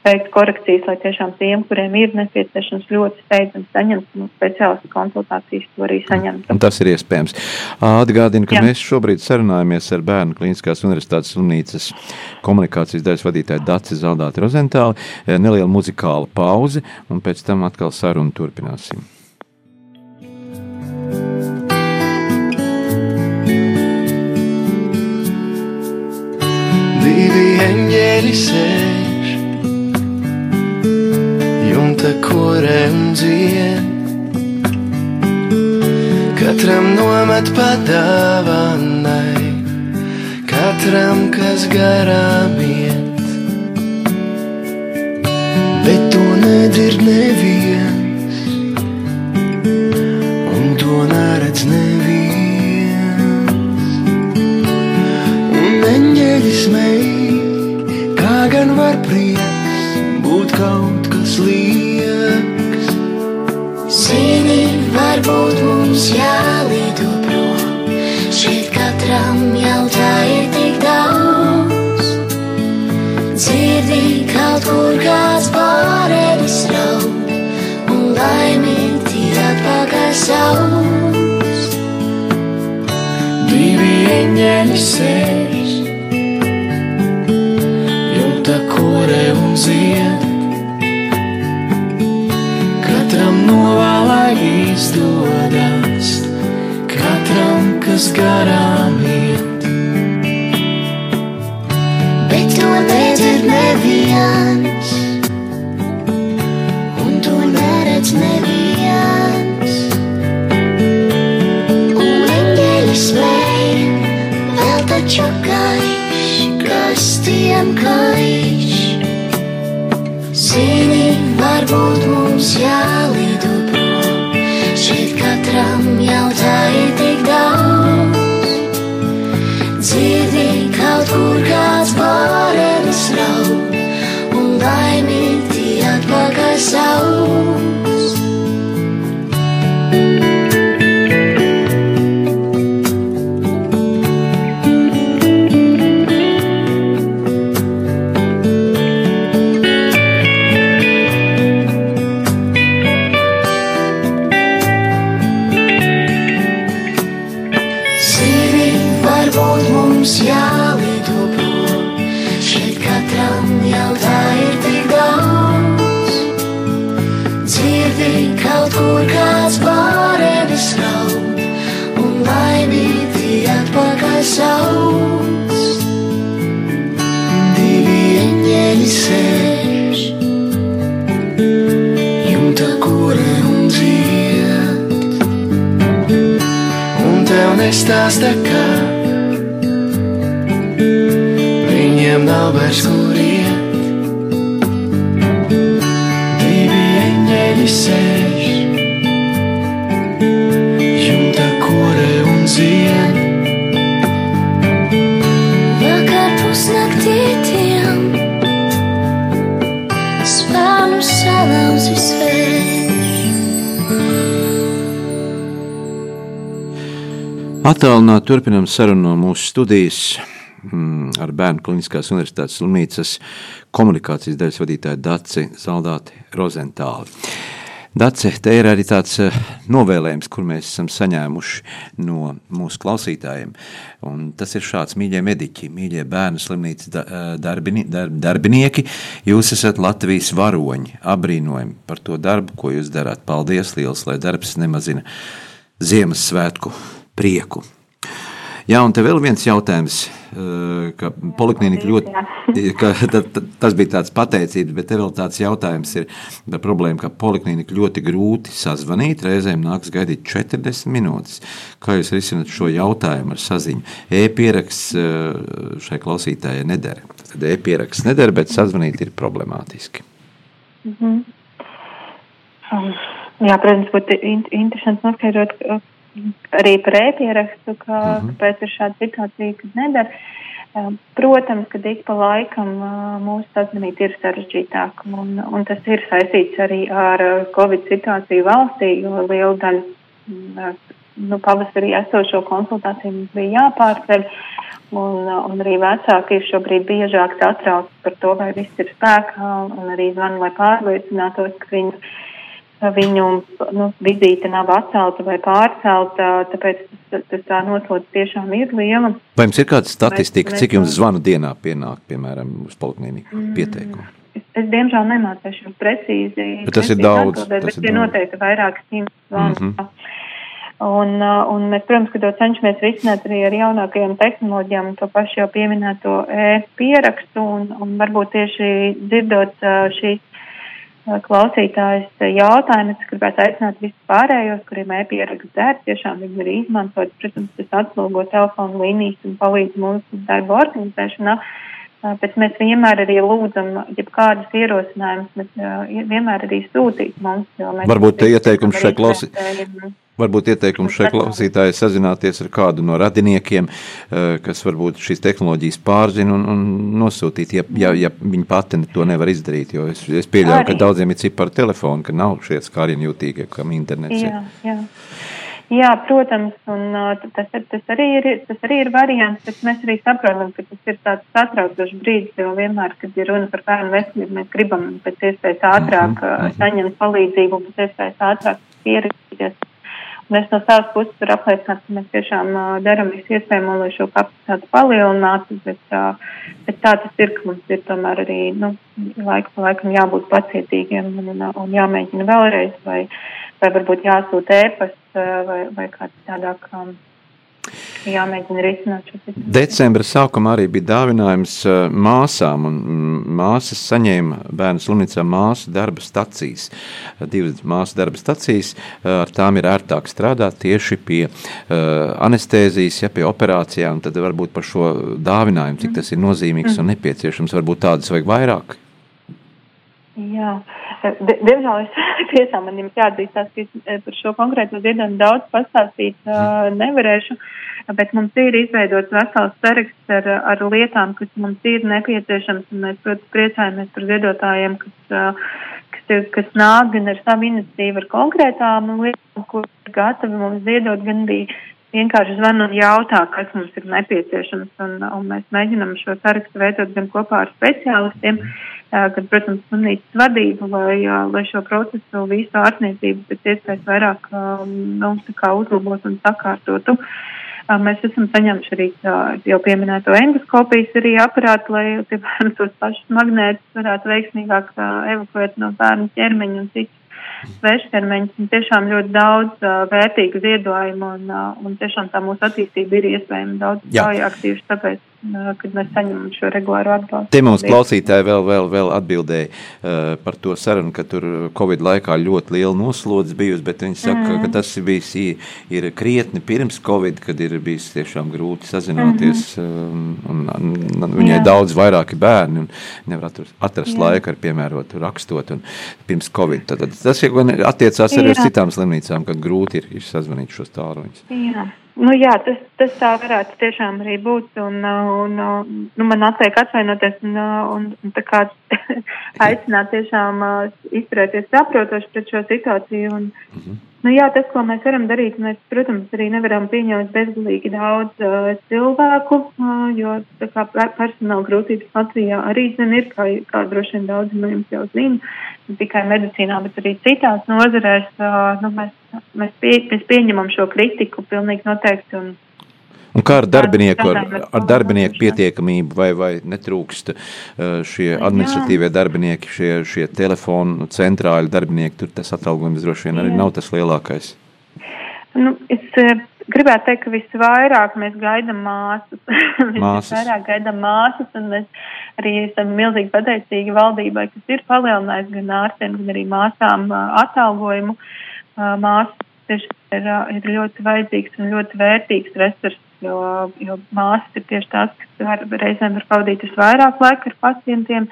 veikt korekcijas, lai tiešām tiem, kuriem ir nepieciešams ļoti steidzami saņemt nu, speciālistu konsultācijas, to arī saņemt. Un tas ir iespējams. Atgādinu, ka Jā. mēs šobrīd sarunājamies ar Bērnu Kliniskās Universitātes slimnīcas komunikācijas daļas vadītāju Daci Zaldāti Rozentāli. Neliela muzikāla pauze, un pēc tam atkal sarunu turpināsim. Eņģeļi sēž jumta korē un dzied. Katram nomet padāvanai, katram, kas garām iet. Bet to nedzird neviens, eņģeļi smēj, kā gan var prieks būt kaut kas liekas. Zini, varbūt mums jālido prom. Šeit katram jau tā ir tik daudz. Dzirdi kaut kur kāds pārējais raud, un laimīgi atpakaļ sauc. Divi eņģeļi sēž, neviens, un to neredz neviens. Un eņģeļi smēj, vēl taču gaiš, kas tiem gaiš. Zini, varbūt mums jālido tev nestāsta, kā viņiem nav vairs kur iet. Divi eņģeļi sēž, Attālināt turpinām sarunu no mūsu studijas mm, ar Bērnu Kliniskās Universitātes slimnīcas komunikācijas daļas vadītāju Daci Zaldāti Rozentāli. Dace, te ir arī tāds eh, novēlējums, kur mēs esam saņēmuši no mūsu klausītājiem. Un tas ir šāds, mīļie mediķi, mīļie bērnu slimnīcas eh, darbini, darb, darbinieki. Jūs esat Latvijas varoņi, apbrīnojami par to darbu, ko jūs darāt. Paldies liels, lai darbs nemazina Ziemassvētku prieku. Jā, un te vēl viens jautājums, eh, ka poliklinika ļoti, ka, ta- ta- tas bija tāds pateicības, bet te vēl tāds jautājums ir par problēmu, ka poliklinika ļoti grūti sazvanīt, reizēm nāks gaidīt 40 minūtes. Kā jūs risināt šo jautājumu ar saziņu? E-pieraksts eh, šai klausītājai nedara. Tad e-pieraksts nedara, bet sazvanīt ir problemātiski. Mhm. Um, Jā, protams, būtu in interesanti noskaidrot uh, arī par ēpierakstu, ka, Mhm. kāpēc ir šāda situācija, kad nedara. Um, Protams, ka ik pa laikam uh, mūsu sazvanīt ir sarežģītāk, un, un tas ir saistīts arī ar uh, Covid situāciju valstī, jo liela daļa uh, nu, pavasarī esošo konsultāciju mums bija jāpārceļ, un, uh, un arī vecāki ir šobrīd biežāk satraukti par to, vai viss ir spēkā, un arī zvanu, lai pārliecinātos, ka viņi viņu nu, vizīte nav atcelta vai pārcelta, tāpēc tas, tas tā noslodzes tiešām ir liela. Vai jums ir kāda statistika, Mēs- cik jums zvanu dienā pienāk, piemēram, uz polikliniku pieteikumu? Es, es diemžēl nemācīšu precīzi. Bet tas ir daudz, atbildēt, tas Bet ir noteikti vairāk simt zvanu. Mhm. Un, uh, un mēs, protams, ka to cenšamies risināt arī ar jaunākajām tehnoloģijām, to pašu jau pieminēto e-pierakstu, un, un varbūt tieši dzirdot uh, šīs klausītājas jautājumus, es gribētu aicināt visus pārējos, kuriem e-pieraksts der, tiešām viņi ir izmantot, protams, tas atslogo telefonu līnijas un palīdz mūsu darba organizēšanā. Bet mēs vienmēr arī lūdzam, ja kādus ierosinājumus, mēs vienmēr arī sūtīt mums. Varbūt te ieteikums šai izvērtējam. Varbūt ieteikums šai klausītājai sazināties ar kādu no radiniekiem, kas varbūt šīs tehnoloģijas pārzina un, un nosūtīt, ja, ja, ja viņi pati to nevar izdarīt. Jo es, es pieļauju, ka daudziem ir cipari telefoni, ka nav šie skārieni jūtīgie, kam internets ir. Jā, jā. Jā, protams, un tas, tas, arī ir, tas arī ir variants, bet mēs arī saprotam, ka tas ir tāds satraucošs brīdis, jo vienmēr, kad ir runa par bērnu veselību, mēs gribam pēc iespējas ātrāk uh, saņemt palīdzību, pēc iespējas ātrāk pieredzīties. Un es no savas puses varu apliecināt, ka mēs tiešām darām visu iespējamo, lai šo kapacitāti palielinātu, bet, bet tā tas ir, ka mums ir tomēr arī, nu, laiku pa laikam jābūt pacietīgiem un, un, un jāmēģina vēlreiz, vai, vai varbūt jāsūta ēpasts, vai, vai kā citādāk um, jāmēģina risināt šo situāciju. Decembra sākumā arī bija dāvinājums māsām, un māsas saņēma bērnu slimnīcā māsu darba stacijas. Divas māsu darba stacijas, ar tām ir ērtāk strādāt tieši pie uh, anestēzijas, ja pie operācijām, tad varbūt par šo dāvinājumu, cik tas ir nozīmīgs un nepieciešams, varbūt tādas vajag vairāk. Jā, Di- diemžēl es tiešām man jums jāatzīstās, ka eh, par šo konkrēto dziedājumu daudz pastāstīt uh, nevarēšu, bet mums ir izveidots vesels saraksts ar, ar lietām, kas mums ir nepieciešams, un mēs, protams, priecājamies par ziedotājiem, kas, uh, kas, ir, kas nāk gan ar savu iniciatīvu, ar konkrētām lietām, ko ir gatavi mums ziedot, gan arī vienkārši zvan un jautā, kas mums ir nepieciešams, un, un mēs mēģinam šo sarakstu veidot gan kopā ar speciālistiem, gan, protams, slimnīcas vadību, lai, lai šo procesu visu ārstniecību pēc iespējas vairāk nu, uzlabot un sakārtotu. Mēs esam saņēmuši arī jau pieminēto endoskopijas arī aparātu, lai tie bērni tos pašus magnētus varētu veiksmīgāk evakuēt no bērnu ķermeņa un citus svešķermeņus. Un Tiešām ļoti daudz uh, vērtīgu ziedojumu un, uh, un tiešām tā mūsu attīstība ir iespējama daudz Jā. straujāk tieši tāpēc, kad mēs saņemam šo regulāro atbalstu. Te mums klausītāji vēl, vēl, vēl atbildēja uh, par to sarunu, ka tur Covid laikā ļoti liela noslodze bijusi, bet viņi saka, mm. ka tas ir bijis ir, krietni pirms Covid, kad ir bijis tiešām grūti sazināties, mm. un, un, un viņai Jā. daudz vairāki bērni un nevar atrast, Jā. laiku ar piemērotu rakstot un pirms Covid. Tad, tad tas attiecās arī uz citām slimnīcām, kad grūti ir, ir sazvanīt šos tāluņus. Jā. Nu, jā, tas, tas tā varētu tiešām arī būt. Un, un, nu, man atliek atvainoties un, un, un tā kā aicināt tiešām izturēties saprotoši pret šo situāciju. Un, nu, jā, tas, ko mēs varam darīt, mēs, protams, arī nevaram pieņemt bezgalīgi daudz uh, cilvēku, uh, jo kā per- personāla grūtības Latvijā arī zin, ir, kā, kā droši vien daudzi no jums jau zina, ne tikai medicīnā, bet arī citās nozarēs. Uh, nu, mēs, mēs, pie, mēs pieņemam šo kritiku pilnīgi noteikti. Un, Un kā ar darbinieku, ar, ar ar darbinieku pietiekamību, vai, vai netrūkst uh, šie administratīvie darbinieki, šie, šie telefonu centrāļi darbinieki, tur tas atalgojums droši vien arī nav tas lielākais. Nu, es, eh, gribētu teikt, ka visvairāk mēs gaidām māsas. Māsas. visvairāk gaidām māsas, un mēs arī esam milzīgi pateicīgi valdībai, kas ir palielinājusi gan ārstiem, gan arī māsām ā, atalgojumu. Ā, Māsas ir, ir ļoti vajadzīgs un ļoti vērtīgs resurs, jo, jo māsas ir tieši tās, kas var, reizēm var pavadīt visvairāk laika ar pacientiem,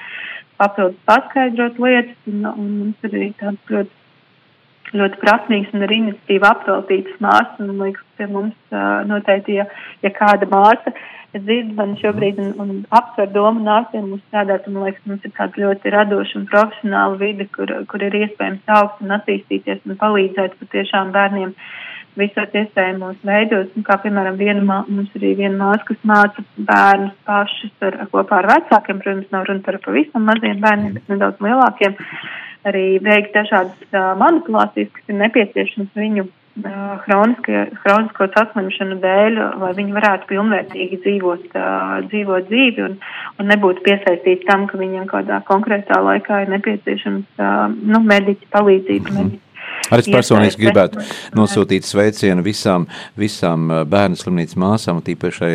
papildus paskaidrot lietas, un, un mums ir arī tāds ļoti ļoti prasmīgs un ar iniciatīvu apveltītas māsas. Man liekas, pie mums noteikti, ja, ja kāda māsa dzird man šobrīd un, un apsver domu nākt pie mums strādāt, un man liekas, mums ir tāda ļoti radoša un profesionāla vide, kur, kur ir iespējams augt un attīstīties un palīdzēt patiešām bērniem visos iespējamos veidos, un kā piemēram viena, mums arī viena māsa, kas māca bērnus pašus ar, kopā ar vecākiem, protams, nav runa par pavisam maziem bērniem, bet nedaudz lielākiem, arī veikt dažādas uh, manipulācijas, kas ir nepieciešamas viņu hronisko saslimšanu dēļ, lai viņi varētu pilnvērtīgi dzīvot, dzīvot dzīvi un, un nebūtu piesaistīti tam, ka viņiem kādā konkrētā laikā ir nepieciešams nu, mediķi palīdzība. Mm -hmm. Arī es personīgi gribētu nosūtīt sveicienu visām, visām bērnu slimnīcas māsām, ā,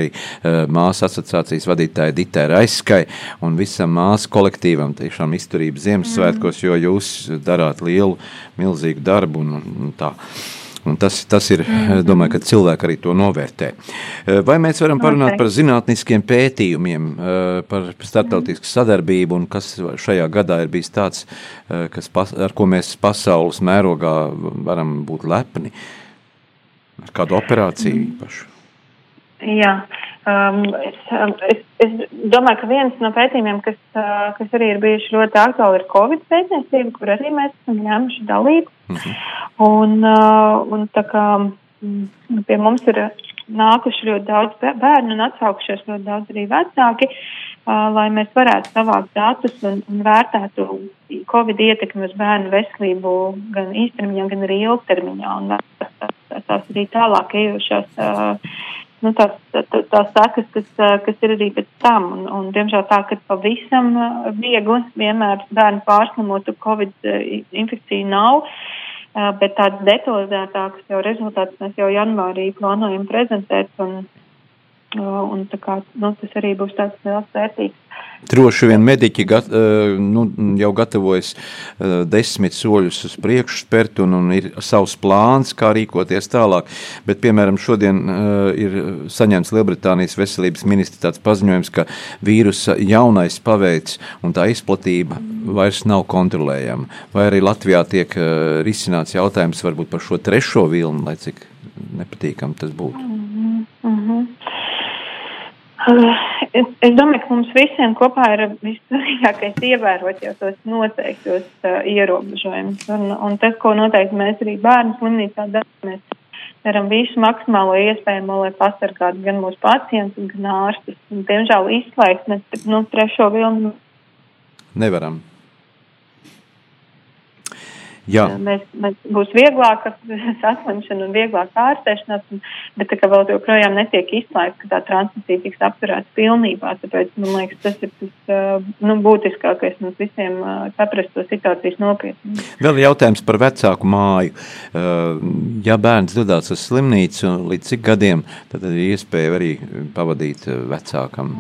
māsu asociācijas vadītāja Ditai Raiskai un visam māsu kolektīvam tiešām izturības Ziemassvētkos, jo jūs darāt lielu, milzīgu darbu un, un tā. Un tas, tas ir, es domāju, ka cilvēki arī to novērtē. Eh, Vai mēs varam parunāt Noteikti. par zinātniskiem pētījumiem, eh, par starptautisku sadarbību un kas šajā gadā ir bijis tāds, kas, ar ko mēs pasaules mērogā varam būt lepni? Ar kādu operāciju īpašu? Jā, um, es, um, es, es domāju, ka viens no pētījumiem, kas, uh, kas arī ir bijuši ļoti aktuāli, ir Covid pētniecība, kur arī mēs esam ņēmuši dalību. Un, uh, un tā kā mm, pie mums ir nākuši ļoti daudz bē- bērnu un atsaukušies ļoti daudz arī vecāki, uh, lai mēs varētu savākt datus un, un vērtētu Covid ietekmi uz bērnu veselību gan īstermiņā, gan arī ilgtermiņā. Un tās arī tālāk ejošās. Uh, nu, tās, tā- tā- tās sekas, kas, kas ir arī pēc tam. Un, un, diemžēl tā, ka pavisam viegli vienmēr bērnu pārslimotu Covid infekciju nav, bet tādas detalizētākas jau rezultātus mēs jau janvārī plānojam prezentēt. Un, un kā, nu, tas arī būs tāds liels vērtīgs. Droši vien mediķi gat, eh, nu, jau gatavojas eh, desmit soļus uz priekšu spērt un, un ir savs plāns, kā rīkoties tālāk. Bet, piemēram, šodien uh, ir saņemts Lielbritānijas veselības ministra tāds paziņojums, ka vīrusa jaunais paveids un tā izplatība vairs nav kontrolējama. Vai arī Latvijā tiek risināts jautājums varbūt par šo trešo vilni, lai cik nepatīkam tas būtu. -hmm. Es, es domāju, ka mums visiem kopā ir vissvarīgākais ievērot jau tos noteiktos uh, ierobežojumus. Un, un tas, ko noteikti mēs arī bērnu slimnīcā darām, mēs darām visu maksimālo iespējamo, lai pasargātu gan mūsu pacientus, gan ārstus. Un, diemžēl izslēgt mēs nu, trešo vilnu Nevaram. Jā. Mēs, mēs būs vieglāka saslimšana un vieglāka ārstēšanās, un, bet tā kā vēl joprojām netiek izslēgta, ka tā transmisija tiks apturēta pilnībā. Tāpēc, man liekas, tas ir tas uh, nu, būtiskākais mums visiem uh, saprast to situācijas nopietni. Vēl jautājums par vecāku māju. Uh, Ja bērns dodas uz slimnīcu, līdz cik gadiem, tad ir iespēja arī pavadīt vecākam.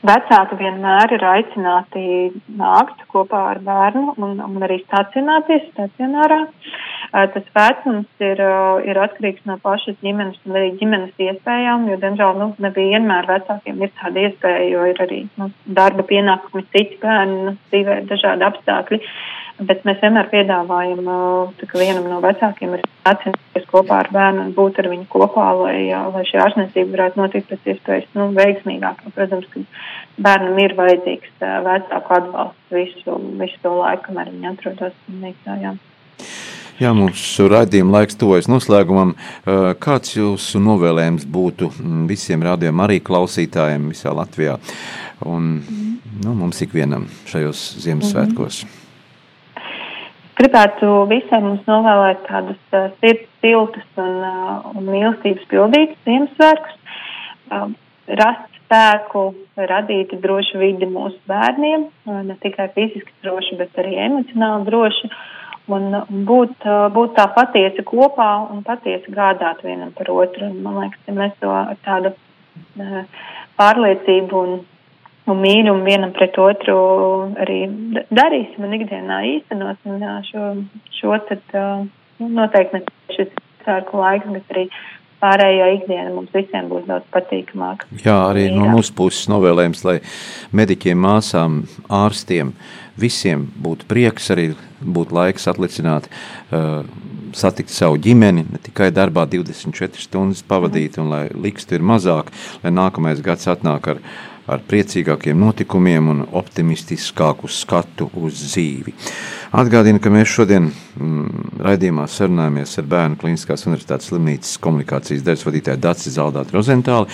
Vecāki vienmēr ir aicināti nākt kopā ar bērnu un, un arī stacionēties stacionārā. Uh, Tas vecums ir, ir atkarīgs no pašas ģimenes un arī ģimenes iespējām, jo, diemžēl, nu, nevienmēr vecākiem ir tāda iespēja, jo ir arī nu, darba pienākumi, citi bērni, nu, dzīvē ir dažādi apstākļi. Bet mēs vienmēr piedāvājam, ka vienam no vecākiem ir atcerēties kopā ar bērnu un būt ar viņu kopā, lai, lai šī ārstniecība varētu notikt pēc iespējas nu, veiksmīgāk. Protams, ka bērnam ir vajadzīgs vecāku atbalsts visu, visu to laiku, kamēr viņi atrodas slimnīcā. Jā. Mūsu raidījuma laiks tuvojas noslēgumam. Uh, Kāds jūsu novēlējums būtu mm, visiem rādījumam, arī klausītājiem visā Latvijā un nu, mums ikvienam šajos Ziemassvētkos? Gribētu visiem mums novēlēt tādus uh, sirds siltus un, uh, un mīlestības pildītus Ziemassvētkus, uh, rast spēku, radīt drošu vidi mūsu bērniem, uh, ne tikai fiziski drošu, bet arī emocionāli drošu. un, un būt, būt tā patiesi kopā un patiesi gādāt vienam par otru. Un, man liekas, ja mēs to ar tādu pārliecību un, un mīlumu vienam pret otru arī da- darīsim un ikdienā īstenosim šo, šo tad nu, noteikti ne šis sārku laiks, bet arī pārējā ikdiena mums visiem būs daudz patīkamāka. Jā, arī no Jā. mūsu puses novēlējums, lai mediķiem, māsām, ārstiem, visiem būtu prieks, arī būtu laiks atlicināt, uh, satikt savu ģimeni, ne tikai darbā 24 stundas pavadīt, un lai likstu ir mazāk, lai nākamais gads atnāk ar, ar priecīgākiem notikumiem un optimistiskāku skatu uz dzīvi. Atgādinu, ka mēs šodien mm, raidījumā sarunājamies ar Bērnu Kliniskās Universitātes slimnīcas komunikācijas daļas vadītāju Dāci Zaldātu Rozentāli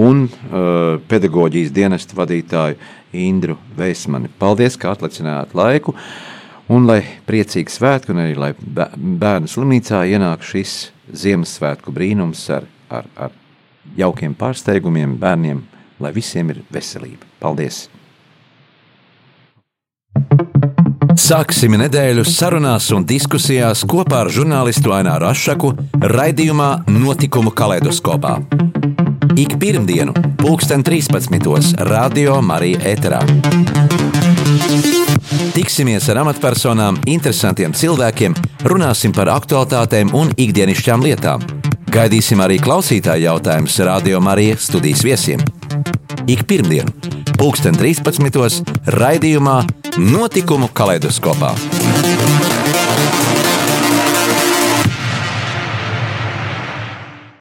un uh, pedagoģijas dienesta vadītāju Indru Veismani. Paldies, ka atlicinājāt laiku! Un lai priecīgi svētki, un arī lai bē- bērnu slimnīcā ienāk šis Ziemassvētku brīnums ar, ar, ar jaukiem pārsteigumiem bērniem, lai visiem ir veselība. Paldies! Sāksim nedēļu sarunās un diskusijās kopā ar žurnālistu Aināru Rošu raidījumā Notikumu kaleidoskopā. Ik pirmdienu, pulksten 13. Radio Marija Eterā. Tiksimies ar amatpersonām, interesantiem cilvēkiem, runāsim par aktuālitātēm un ikdienišķām lietām. Gaidīsim arī klausītāju jautājumus Radio Marija studijas viesiem. Ik pirmdienu, pulksten 13. raidījumā Notikumu kaleidoskopā.